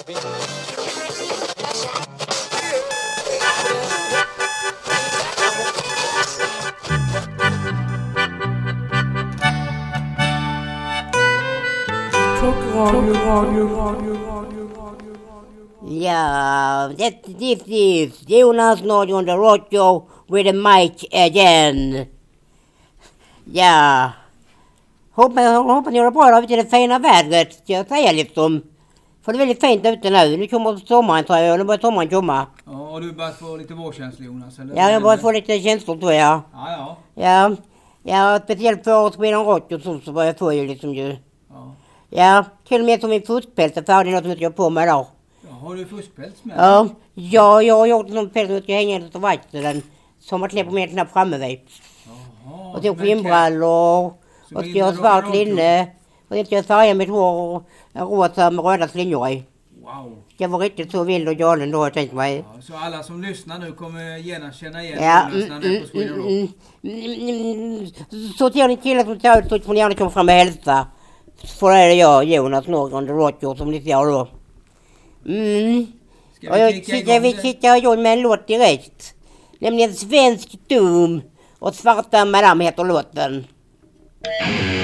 Yeah, that, this is Jonas Nord on the radio with the mic again. Ja. Hoppas, hoppas ni har det bra ute i det fina vädret, ska jag säga liksom. För det är väldigt fint ute nu. Nu kommer sommaren tror jag. Nu börjar sommaren komma. Ja, har du börjat få lite vårkänsla Jonas? Eller? Ja, jag börjar få lite känslor tror jag. Ja, ja. Ja. Ja, speciellt för årets Sweden Rock och så, så börjar jag få ju liksom ju. ja. Ja, till och med som min fuskpäls är färdig, något som jag på mig idag. ja har du fuskpäls med? Ja, ja, jag har gjort en sån päls som jag ska hänga på verkstaden. Som man släpper med knappt framme vid. Jaha, Och men skinnbrallor. Så Och in ska med svart linne. Jag färga mitt hår rosa med röda slingor i. Wow. Ska vara riktigt så vild och galen då jag tänkt mig. Ja, så alla som lyssnar nu kommer genast känna igen Ja, mm, mm, på Sweden Rock. mm, mm, mm. Så till en kille som ser ut så får ni gärna komma fram och hälsa. För det är jag, Jonas Norgren, The Rocker, som ni ser då. Mm. Ska Och jag vi kicka tycker jag igång med en låt direkt. Nämligen Svensk Dom och Svarta Madame heter låten. Det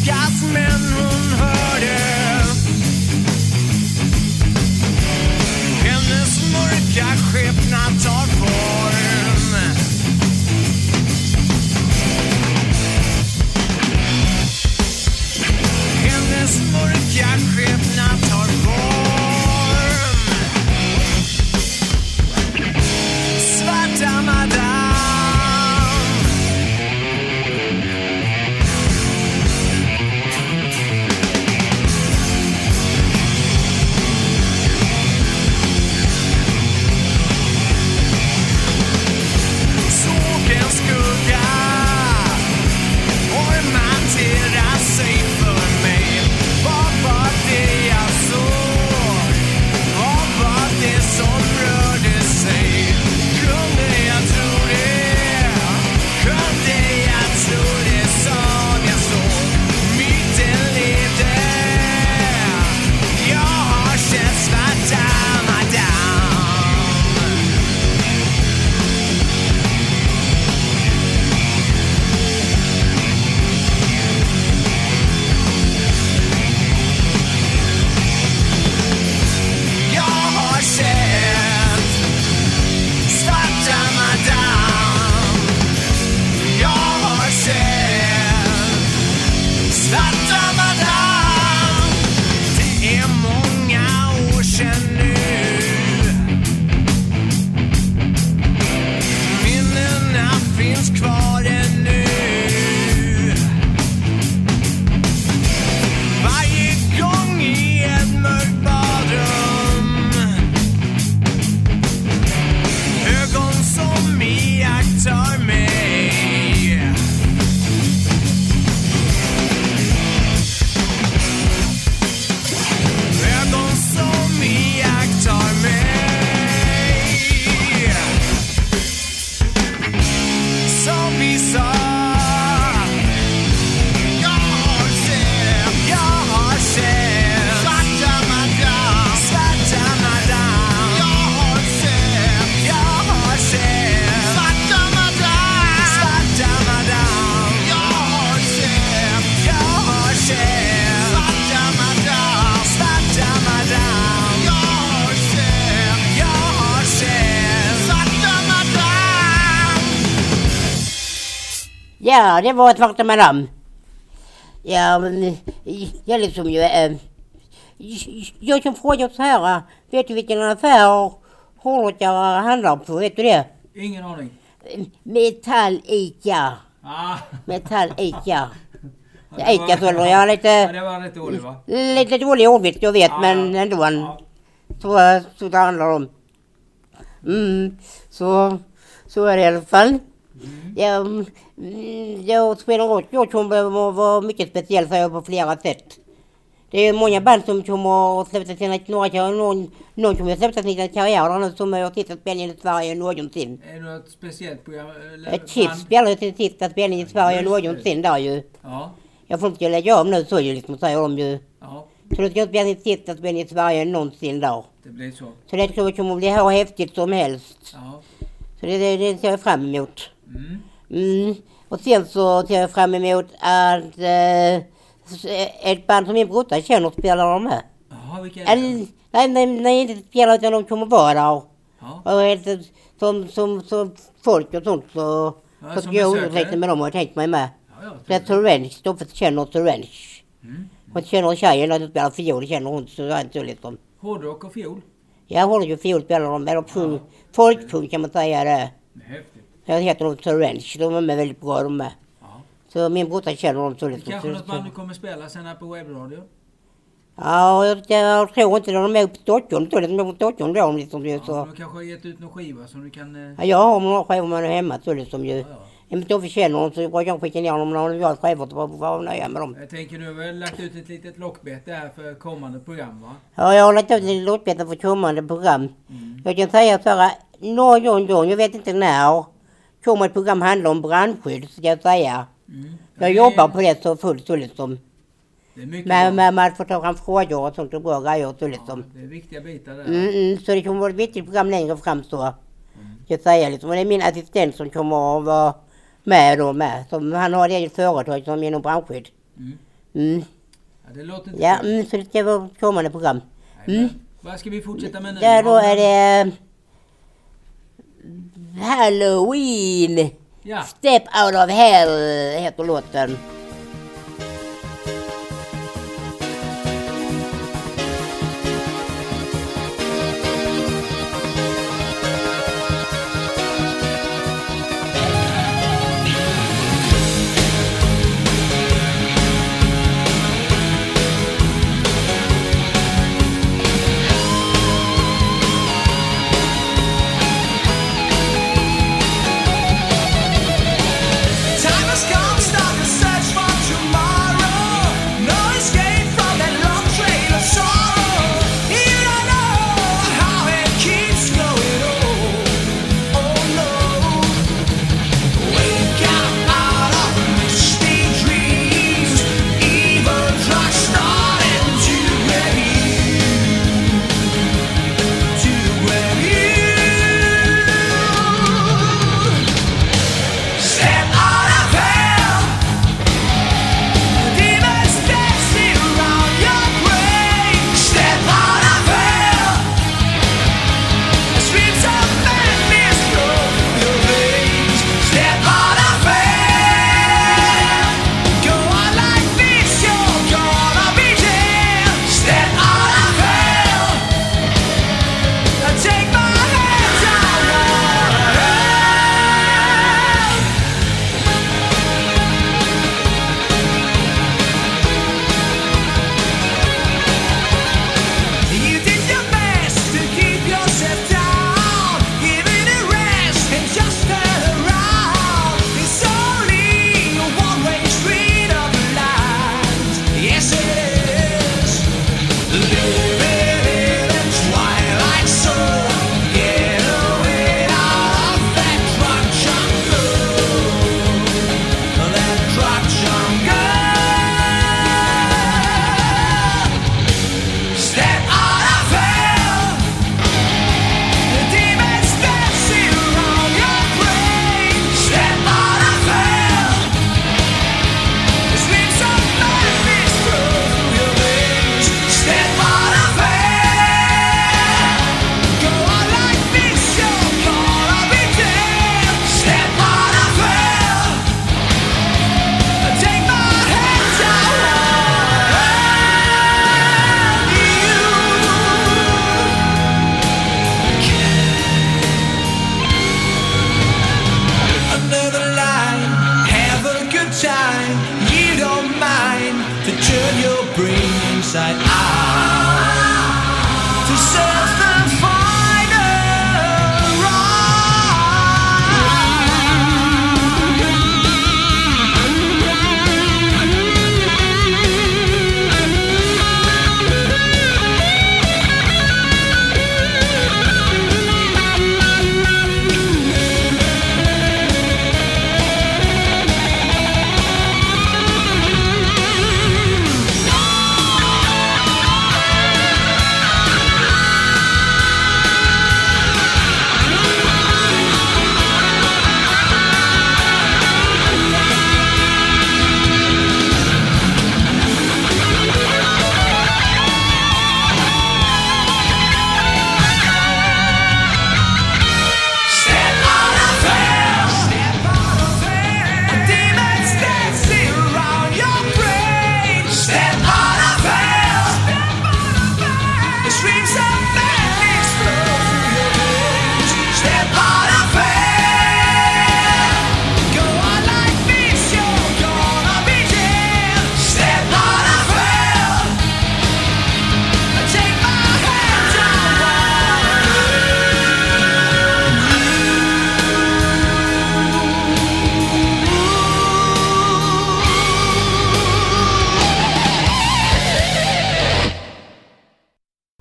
piskas men hon hörde. Hennes mörka skepnad cry. Ja, det var ett vakna madam. Ja, men jag liksom ju... Äh, jag som frågar så här, vet du vilken affär hållet jag handlar på? Vet du det? Ingen aning. Metall-Ica. Ah. Metall-Ica. Ja, Ica så jag Ja, lite, det var rätt dåligt va? lite dålig ordvits jag vet Ja, men ja. ändå en, Ja. så, så det handlar om. Mm, så, så är det i alla fall. Mm. Mm, jag spelar rock. Jag kommer att vara mycket speciell säger jag på flera sätt. Det är många band som kommer att släppa sina, några, någon, någon som har släppt sina karriärer nu som har sista spelningen i Sverige någonsin. Är det något speciellt program? Chips spelade sin sista spelning i Sverige Just någonsin där ju. Ja. Jag får inte lägga om nu så ju liksom säger de ju. Ja, Så det ska spela sin sista spelning i Sverige någonsin där. det blir så. Så det tror jag kommer att bli hur häftigt som helst. Ja. Så det, det, det ser jag fram emot. Mm. Mm. Och sen så ser jag fram emot att eh, ett band som min brorsa känner spelar de med. Jaha, vilka är det? Nej, nej, nej, inte spelar utan de kommer vara där. Ja. Och helt, som, som, som folk och sånt så, Ja, så ska jag besökare. underteckna med dem och jag tänkt mig med. Ja, ja, Det är. Torrens, de känner Torrens. Mm. Hon känner tjejen som spelar fiol, känner hon så är inte liksom. Hårdrock och fiol. Jag håller ju fiol spelar de, eller pung, folkpung kan man säga det. Det är häftigt. Jag heter de Torrens, de är med väldigt bra de med. Ja. Så min brorsa känner dem så Det kanske något band du kommer spela sen här på webbradio? Ja, jag, jag tror inte de är uppe på Stockholm. Det är på Stockholm då liksom Ja, så. du kanske har gett ut någon skiva som du kan... eh, Ja, jag har några skivor hemma så liksom ju. Ja, ja. Om inte de känner dem så jag kan skicka ner dem några nya skivor så får vara nöja med dem. Jag tänker du har väl lagt ut ett litet lockbete här för kommande program va? Ja, jag har lagt ut lite låtbitar för kommande program. Mm. Jag kan säga så här, någon gång, jag vet inte när, kommer ett program handla om brandskydd, ska jag säga. Mm. Ja, Jag jobbar på det så fullt så liksom. Det är mycket Med, bra. med, med att få ta fram frågor och sånt och bra grejer så Ja, liksom. det är viktiga bitar där. Mm, mm, så det kommer vara ett viktigt program längre fram så. Ska jag säga liksom. Och det är min assistent som kommer att vara med då med. Som, han har ett eget företag som genom brandskydd. Mm. Mm. Ja, det låter inte Ja, mm, så det ska vara kommande program. Mm. men Vad ska vi fortsätta med nu? Ja, då är det Halloween! Ja, Step out of hell heter låten.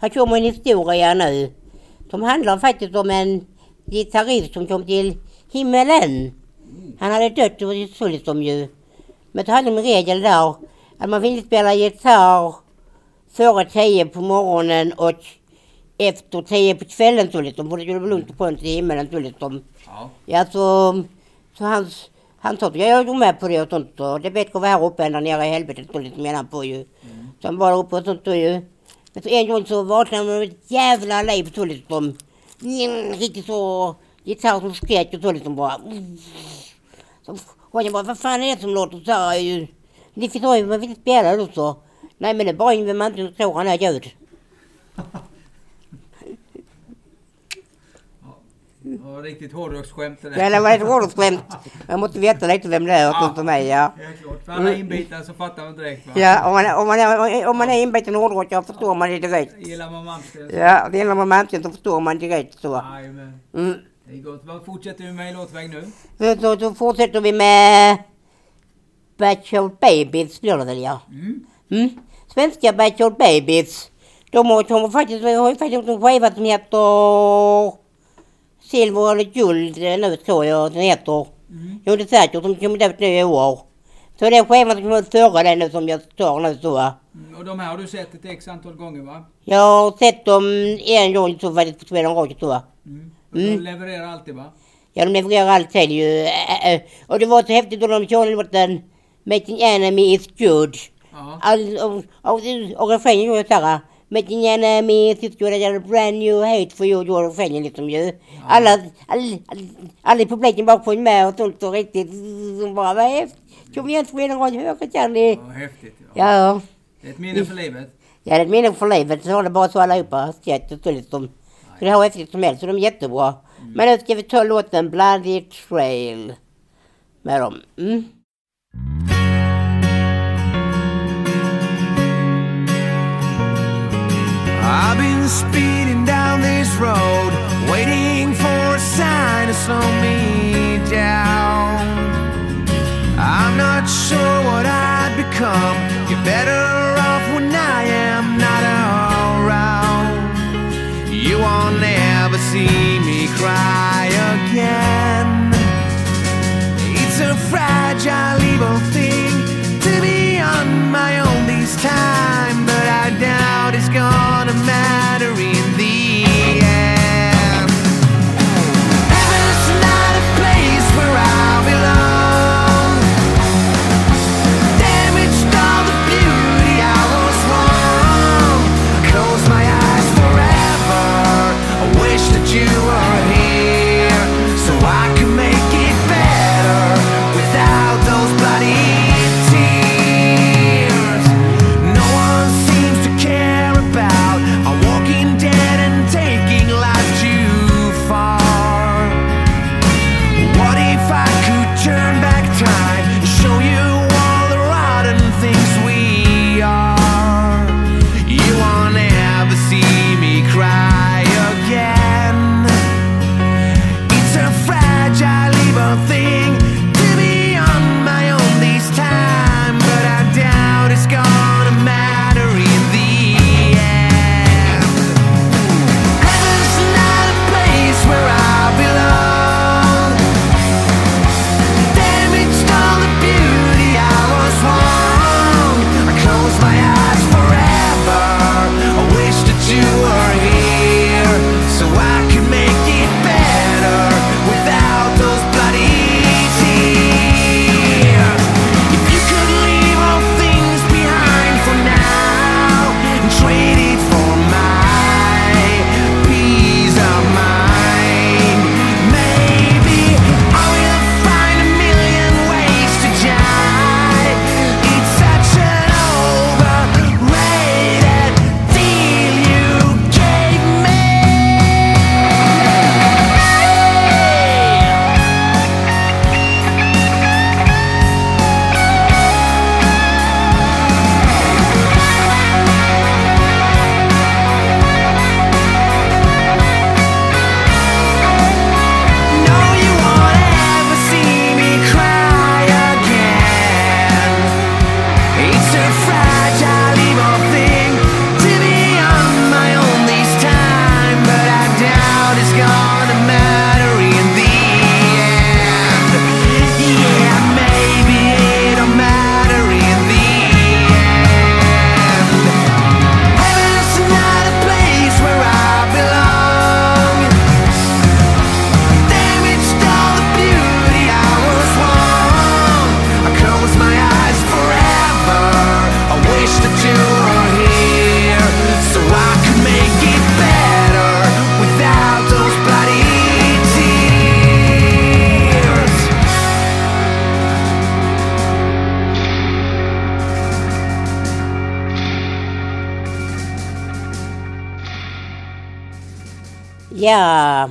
Här kommer en historia nu som handlar faktiskt om en gitarrist som kom till himmelen. Han hade dött ur sitt sulstom ju. Men så hade de en regel där att man fick inte spela gitarr före tio på morgonen och efter tio på kvällen sulstom. För det skulle bli lugnt på till himmelen sulstom. Ja. Ja, så, så hans, han sa att jag går med på det och sånt. Och det är bättre att vara här uppe än där nere i helvetet står lite menar han på ju. Så han var där uppe och sånt då ju. En gång så vaknade man med ett jävla liv så liksom. Mm, Riktigt så gitarr som skrek och så liksom bara. Mm. Så, och jag bara, vad fan är det som låter så här? Ni förstår ju, man vill inte spela då så. Nej men det är bara Yngwie Malmsteen som tror han är Gud. Riktigt hårdrocksskämt det där. Ja, det var ett roligt skämt. Jag måste veta lite vem det är och sånt för mig ja. Klart. För alla inbitna så fattar man direkt va? Ja, om man, om man, är, om man är inbiten hårdrockare förstår man det direkt. Gillar man Malmsten? Ja, gäller med Malmsten så förstår man direkt så. Jajamän. Mm. Det är gott. Vad fortsätter vi med i låtväg nu? Så, så, så fortsätter vi med Bachelor Babies blir det väl ja. Mm. Mm. Svenska Bachelor Babies. De har, de har faktiskt, har faktiskt en skiva som heter Silver eller guld eh, nu tror jag den heter. Mm. Jo det är säkert, de kommer ut nu i år. Så den skivan som kom före den nu som jag står nu så. va. Mm. Och de här har du sett ett x antal gånger va? Jag har sett dem en gång så faktiskt på Sweden Radio så. va. Mm. Och de Mm. levererar alltid va? Ja, de levererar alltid ju. Och det var så häftigt då de körde låten Making enemy is good. All, och, och, och refrängen gjorde såhär. Making enemy is a brand new hate for you. Gjorde refrängen liksom ju. Alla, all, all, alla i publiken sjöng med och sånt och riktigt. Så bara, vad häftigt. Kom igen Sweden Radio, höra Charlie. ja häftigt. Ja. Ja. Det är ett minne för livet. Ja, det är ett minne för livet. Så det bara så allihopa. Skett och så liksom. Så det har häftigt som helst. Så de är jättebra. Men nu ska vi ta låten Bloody Trail. Med dem. Mm. I've been speeding down this road, waiting for a sign to slow me down. I'm not sure what I'd become. You're better off when I am not around. You won't never see me cry again. It's a fragile, evil thing to be on my own this time, but I doubt it's gonna Ja,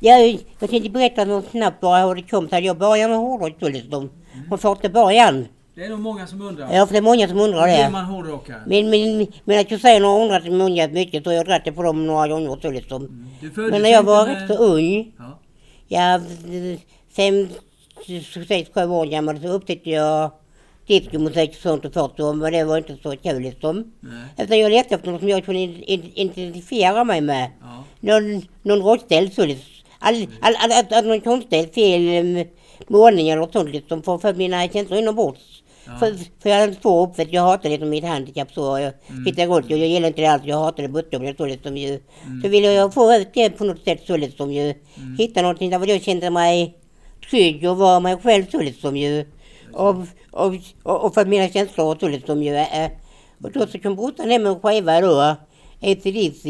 jag, jag tänkte berätta något snabbt bara hur det kom sig jag började med hårdrock då liksom. Från första början. Det är nog många som undrar. Ja, för det är många som undrar Hur blir det. man hårdrockare? Men, men, men att har undrat många mycket så jag har dragit det på dem några gånger så liksom. Du föddes Men när jag var rätt så ung, Ja. ja, fem, sex, sju år gammal så upptäckte jag discomusik och sånt och då, men det var inte så kul liksom. Nej. Utan jag letade efter något som jag kunde identifiera mig med. Ja. Någon, någon rockdel så liksom. All, all, all, all, all, någon konstig film, målning eller sånt liksom för, för mina känslor inombords. Ja. För, för jag hade två uppväxt, jag hatade liksom mitt handikapp så. Jag Mm. hittade runt, jag, jag gillade inte det alls, jag hatade buttungen så liksom ju. Mm. Så ville jag få ut det på något sätt så liksom ju. Hitta någonting där jag kände mig trygg och var mig själv så liksom ju. Och, och, och för mina känslor så liksom ju. Och då så kom brorsan hem med en skiva då. ACDC,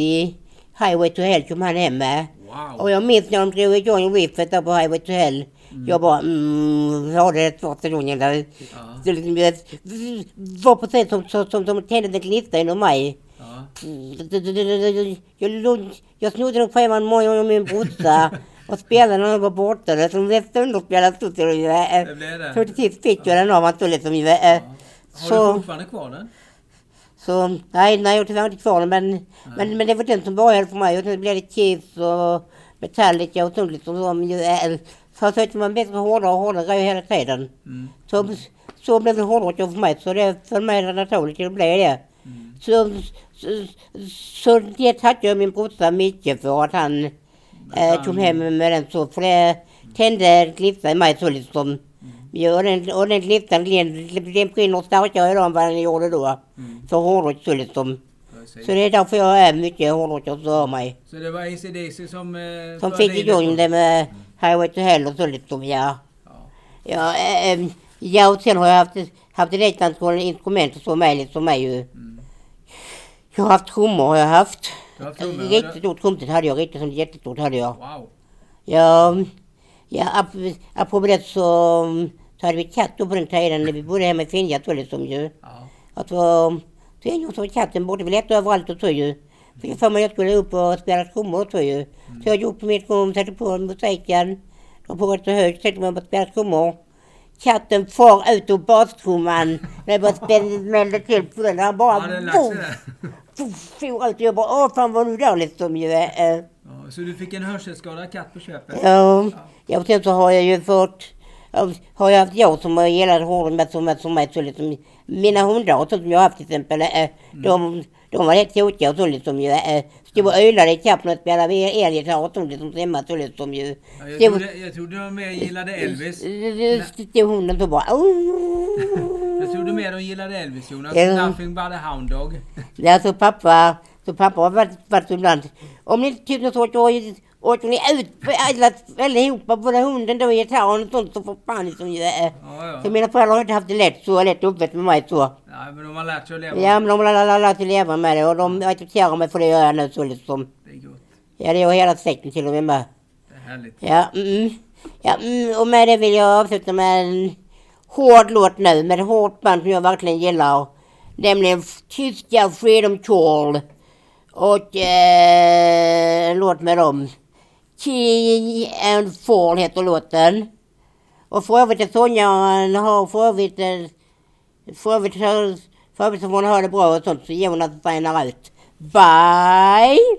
Highway to Hell kom han hem med. Wow. Och jag minns när de drog igång riffet där på Highway to Hell. Jag bara mm, ja det är första gången där. Det liksom, det var sätt som, som, som de tände en gnista inom mig. Ja. Jag, jag snodde nog skivan många gånger av min brorsa och spelade när han var borta. Det som det underspelades så till Det blev det. Så till sist fick jag den av honom så liksom. eh, Har Så, du fortfarande kvar den? så nej, nej jag har tyvärr inte kvar den men, men, men det var den som började för mig. Och sen blev det Kiss och Metallica och sånt liksom. Som ju är, så sökte man bättre hårdare och hårdare hela tiden. Mm. Så, så blev det hårdrock för mig. Så det för mig är naturligt att det blev det. Mm. Så, så, så det tackar jag min brorsa Micke för att han eh, kom hem med den så. För det tände gnistan i mig så liksom. Ja, och den, och den gnistan den, den brinner starkare idag än vad den gjorde då. Mm. För hårdrock så liksom. Så det är därför jag är mycket hårdrockare så av mig. Så det var ACDC som... Eh, Som fick igång det med Highway to Hell och så liksom ja. Ja. Ja, eh, eh, ja och sen har jag haft, haft antal instrument och så med liksom mig ju. Mm. Jag har haft trummor har jag haft. Riktigt stort trumset hade jag, riktigt som jättestort hade jag. Wow. Ja, ja ap- apropå det så, så hade vi katt då på den tiden när vi bodde hemma i Finja då liksom ju. Ja. Att var, så en gång så var katten borta, vi letade överallt och så ju. Fick jag för mig jag skulle upp och spela trummor och så ju. Så jag gick på mitt rum, satte på musiken. Och på rätt så högt sätter man på att spela trummor. Katten far ut ur bastrumman. När jag bara smällde till på den. Han bara Har for ut. Jag bara, åh fan var du där liksom ju. eh, eh. Ja, så du fick en hörselskadad katt på köpet? Ja, ja och sen så har jag ju fått, har jag haft jag som har gillat hårdare med som, som mig så liksom, mina hundar och sånt som jag har haft till exempel, eh, de, de var helt tokiga och så liksom ju, eh, stod och ylade ikapp när jag spelade elgitarr och sånt liksom hemma så liksom ju. Ja, jag, trodde, jag trodde de mer gillade Elvis. Stod hunden så bara, Jag trodde mer de gillade Elvis Jonas. Ja. Nothing but a hound dog. Ja, så pappa, så pappa har varit, varit ibland. Om ni tycker något så åker, ni ut på alla, allihopa, både hunden och gitarren och sånt så för fan liksom ju. eh. Ja, Så ja. mina föräldrar har inte haft det lätt så lätt uppväxt med mig så. Nej, men de har lärt sig att leva. Ja men de har lärt sig leva med det och de accepterar mig för det jag gör nu så liksom. Det är gott. Ja det gör hela släkten till och med med. Det är härligt. Ja, mm. ja mm, och med det vill jag avsluta med en hård låt nu med ett hårt band som jag verkligen gillar. Nämligen tyska Freedom Call. Och eh, en låt med dem. Key and Fall heter låten. Och för övrigt är sångaren har för övrigt, eh, för övrigt, för övrigt så får hon ha det bra och sånt så Jonas signar ut. Bye!